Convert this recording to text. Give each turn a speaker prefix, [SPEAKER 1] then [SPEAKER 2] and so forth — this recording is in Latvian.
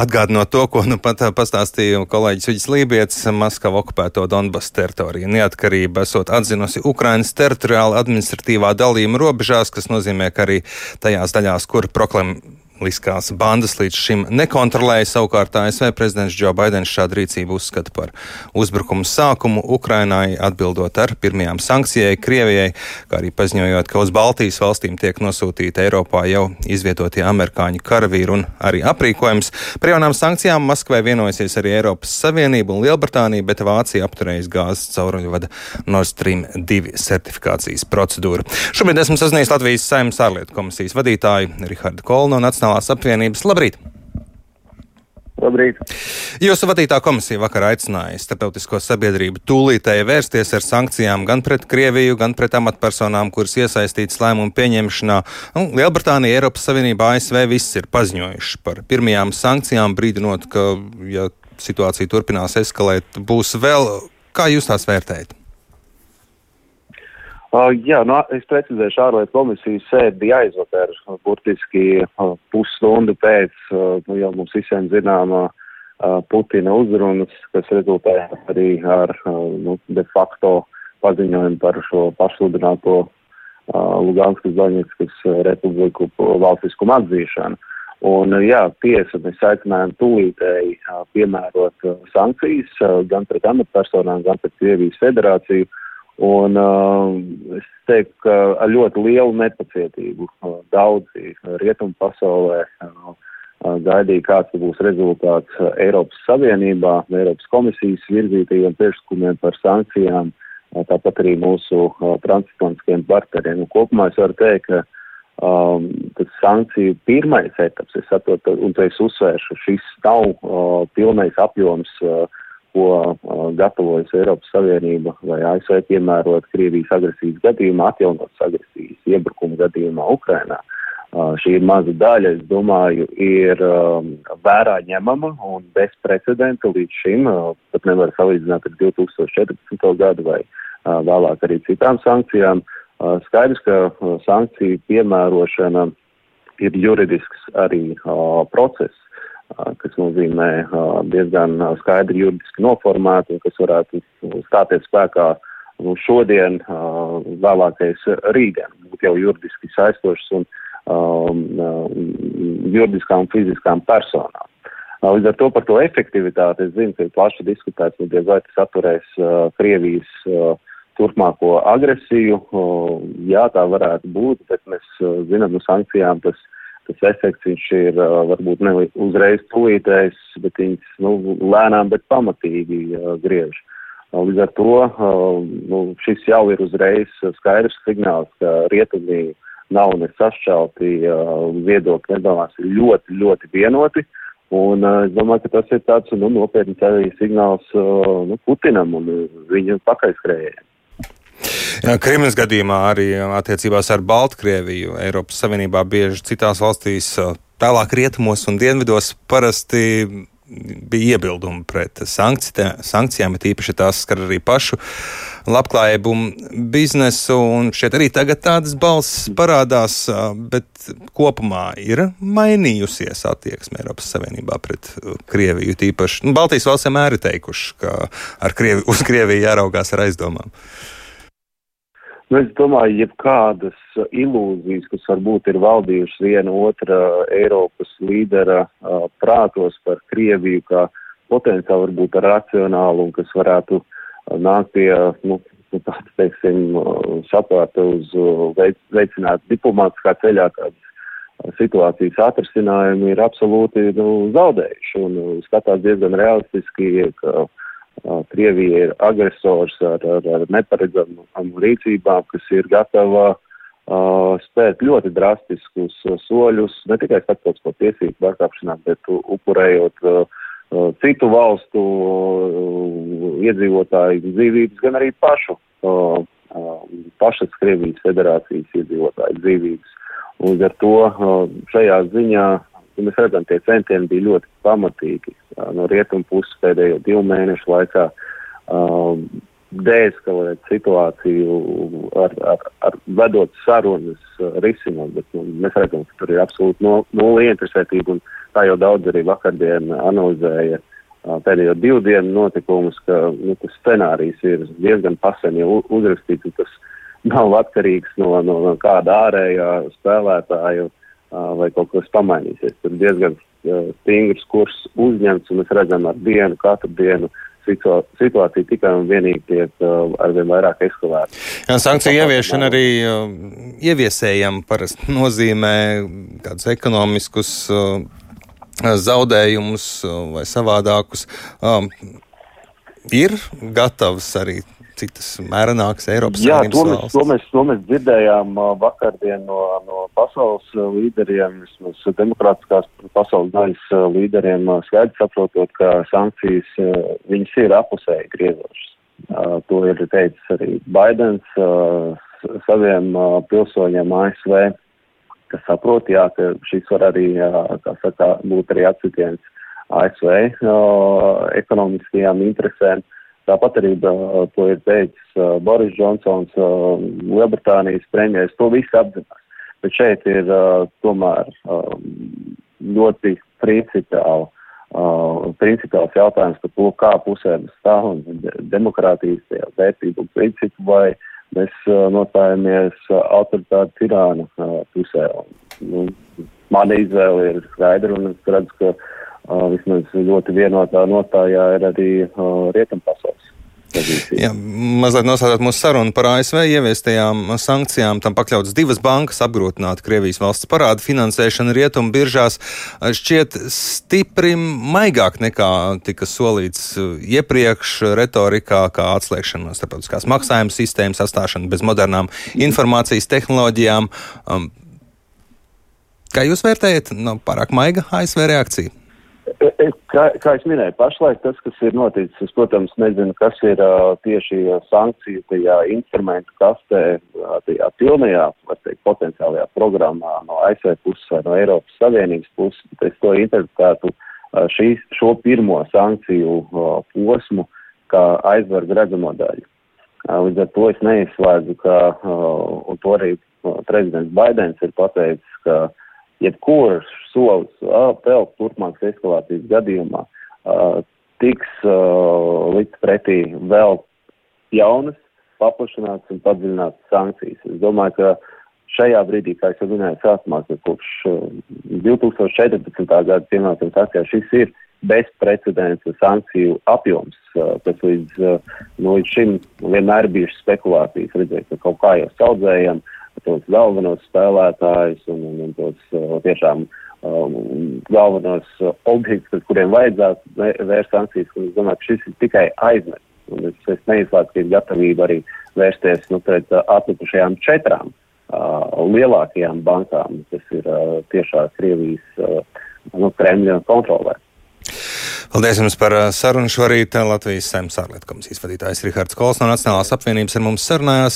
[SPEAKER 1] Atgādinot to, ko nu pat pastāstīja kolēģis Uģis Lībijams, Maskava okupēto Donbass teritoriju. Neatkarība esot atzinusi Ukrainas teritoriāla administratīvā dalījuma robežās, kas nozīmē, ka arī tajās daļās, kur proklem, Liskās bandas līdz šim nekontrolēja. Savukārt ASV prezidents Džo Baidens šādu rīcību uzskata par uzbrukumu sākumu Ukrainai, atbildot ar pirmajām sankcijai Krievijai, kā arī paziņojot, ka uz Baltijas valstīm tiek nosūtīta Eiropā jau izvietotie amerikāņu karavīri un arī aprīkojums. Par jaunām sankcijām Maskvai vienojusies arī Eiropas Savienība un Lielbritānija, bet Vācija apturējis gāzes cauruļvada Nord Stream 2 certifikācijas procedūru. Šobrīd esmu sazinājies Latvijas Saimnes ārlietu komisijas vadītāju Rihardu Kolnu no Nacionālās Nacionālās apvienības. Labrīt!
[SPEAKER 2] Labrīt.
[SPEAKER 1] Jūsu vadītā komisija vakar aicināja starptautisko sabiedrību tūlītēji vērsties ar sankcijām gan pret Krieviju, gan pret amatpersonām, kuras iesaistītas lēmumu pieņemšanā. Nu, Lielbritānija, Eiropas Savienība, ASV viss ir paziņojuši par pirmajām sankcijām, brīdinot, ka, ja situācija turpinās eskalēt, būs vēl. Kā jūs tās vērtējat?
[SPEAKER 2] Uh, jā, nu, es precizēšu, ārlietu komisijas sēde bija aizvakar, burtiski uh, pusstundu pēc, uh, nu, jau mums visiem zināmā uh, Putina uzrunas, kas rezultēja arī ar uh, nu, de facto paziņojumu par šo pašsludināto uh, Luganskas Doņetskas republiku valstiskumu atzīšanu. Un, jā, tiesa, mēs aicinājām tūlītēji piemērot sankcijas gan pret amatpersonām, gan pret Krievijas federāciju, Un uh, es teiktu, ka ar ļoti lielu nepacietību uh, daudzi rietumu pasaulē uh, uh, gaidīja, kāds būs rezultāts uh, Eiropas Savienībā, Eiropas komisijas virzītajiem priekšlikumiem par sankcijām, uh, tāpat arī mūsu uh, transatlantiskiem partneriem. Un kopumā es varu teikt, ka um, tas sankciju pirmais etaps, es saprotu, un to es uzsvēršu, šis nav uh, pilnais apjoms. Uh, ko gatavojas Eiropas Savienība vai ASV piemērot Krievijas agresijas gadījumā, atjaunotas agresijas iebrukuma gadījumā Ukrainā. Šī maza daļa, es domāju, ir vērā ņemama un bez precedenta līdz šim, pat nevar salīdzināt ar 2014. gadu vai vēlāk arī citām sankcijām. Skaidrs, ka sankciju piemērošana ir juridisks arī process kas nozīmē diezgan skaidri juridiski noformēti un kas varētu stāties spēkā nu, šodien, vēlākais rītdien, būt jau juridiski saistošs un um, juridiskām un fiziskām personām. Līdz ar to par to efektivitāti es zinu, ka ir plaši diskutēts, nu, diez vai tas atturēs uh, Krievijas uh, turpmāko agresiju. Uh, jā, tā varētu būt, bet mēs uh, zinām, no sankcijām tas uh, tas efekts viņš ir varbūt ne uzreiz tūlītējs, bet viņas nu, lēnām, bet pamatīgi griež. Līdz ar to nu, šis jau ir uzreiz skaidrs signāls, ka rietumi nav ne sašķelti, viedokļi nedalās ir ļoti, ļoti vienoti. Un es domāju, ka tas ir tāds nu, nopietns arī signāls nu, Putinam un viņa pakaiskrējējiem.
[SPEAKER 1] Krievijas gadījumā arī attiecībās ar Baltkrieviju Eiropas Savienībā bieži citās valstīs, tālāk rietumos un dienvidos parasti bija iebildumi pret sankcijām, bet īpaši tās skar arī pašu labklājību biznesu. Šeit arī tagad tādas balss parādās, bet kopumā ir mainījusies attieksme Eiropas Savienībā pret Krieviju. Tīpaši nu, Baltijas valsts vienmēr ir teikuši, ka Krievi, uz Krieviju jāraugās ar aizdomām.
[SPEAKER 2] Nu, es domāju, jebkādas ilūzijas, kas varbūt ir valdījušas viena otra Eiropas līdera prātos par Krieviju, kā potenciāli varbūt racionālu un kas varētu nākt pie, nu, nu tāds, teiksim, saprāta uz veic, veicināt diplomātiskā ceļā kādas situācijas atrisinājumu, ir absolūti nu, zaudējuši. Un skatās diezgan realistiski, ka Krievija ir agresors ar, ar, ar neparedzamām rīcībām, kas ir gatava uh, spēt ļoti drastiskus uh, soļus, ne tikai starptautisko tiesību pārkāpšanā, bet upurējot uh, citu valstu iedzīvotāju dzīvības, gan arī pašu, pašas Krievijas federācijas iedzīvotāju dzīvības. Un ar to šajā ziņā Un mēs redzam, tie centieni bija ļoti pamatīgi no rietumu puses pēdējo divu mēnešu laikā um, deeskalēt situāciju ar, ar, ar vedot sarunas, risinot, bet nu, mēs redzam, ka tur ir absolūti no, nulle interesētība un kā jau daudz arī vakardien analizēja pēdējo divu dienu notikumus, ka nu, tas scenārijs ir diezgan paseni uzrakstīts, un tas nav atkarīgs no, no, no kāda ārējā spēlētāja vai kaut kas pamainīsies. Tur diezgan stingrs kurs uzņemts, un mēs redzam ar dienu, katru dienu situācija tikai un vienīgi tiek uh, arvien vairāk eskalēta.
[SPEAKER 1] Sankciju ieviešana arī uh, ieviesējam parasti nozīmē kādus ekonomiskus uh, zaudējumus vai savādākus. Um, ir gatavs arī citas mērenākas Eiropas
[SPEAKER 2] Jā, to mēs, valstis. To mēs, to mēs dzirdējām vakardien no, no pasaules līderiem, vismaz demokrātiskās pasaules daļas līderiem, skaidri saprotot, ka sankcijas viņas ir apusēji griezošas. To ir teicis arī Baidens saviem pilsoņiem ASV, kas saprot, jā, ka šis var arī, kā saka, būt arī atsitiens ASV ekonomiskajām interesēm. Uh, Tāpat arī to ir teicis Boris Džonsons, Lielbritānijas premjeras, to visu apzinās. Bet šeit ir tomēr ļoti principiāli, principiāls jautājums par to, kā pusēm stāv un demokrātijas vērtību principu vai mēs nostājamies autoritāte tirāna pusē. Nu, mana izvēle ir skaidra un es redzu, ka uh, vismaz ļoti vienotā nostājā ir arī uh, rietumpasaules.
[SPEAKER 1] Jā, mazliet nosaucot mūsu sarunu par ASV ieviestajām sankcijām, tam pakļautas divas bankas apgrūtināt Krievijas valsts parādu finansēšanu rietumu biržās. Šķiet stipri maigāk nekā tika solīts iepriekš retorikā, kā atslēgšana no starptautiskās maksājuma sistēmas, sastāšana bez modernām informācijas tehnoloģijām. Um, kā jūs vērtējat, nav pārāk maiga ASV reakcija?
[SPEAKER 2] Kā, kā es minēju, pašlaik tas, kas ir noticis, es, protams, nezinu, kas ir uh, tieši sankciju tajā instrumentu kastē, tajā pilnajā, var teikt, potenciālajā programmā no ASV puses vai no Eiropas Savienības puses, bet es to interpretētu uh, šīs, šo pirmo sankciju uh, posmu kā aizvargu redzamo daļu. Līdz ar to es neizslēdzu, ka, un to arī prezidents Baidens ir pateicis, ka uh, jebkurš solis vēl turpmākas eskalācijas gadījumā tiks likt pretī vēl jaunas, paplašinātas un padziļinātas sankcijas. Es domāju, ka šajā brīdī, kā jau minēju, sākumā, ka kopš uh, 2014. gada pienākums akcijā šis ir bezprecedenta sankciju apjoms, kas līdz, nu, līdz šim vienmēr bijušas spekulācijas, redzēt, ka kaut kā jau saudzējam, tos galvenos spēlētājus un, un, un tos uh, tiešām um, galvenos uh, objektus, pret kuriem vajadzētu vērst sankcijas. Es domāju, ka šis ir tikai. Un es, es neizslēdzu, ka ir gatavība arī vērsties nu, pret uh, atlikušajām četrām uh, lielākajām bankām, kas ir uh, tiešā Krievijas uh, nu, Kremļa kontrolē.
[SPEAKER 1] Paldies jums par sarunu šorīt. Latvijas saimnes ārlietu komisijas vadītājs Rihards Kols no Nacionālās apvienības ar mums sarunājās.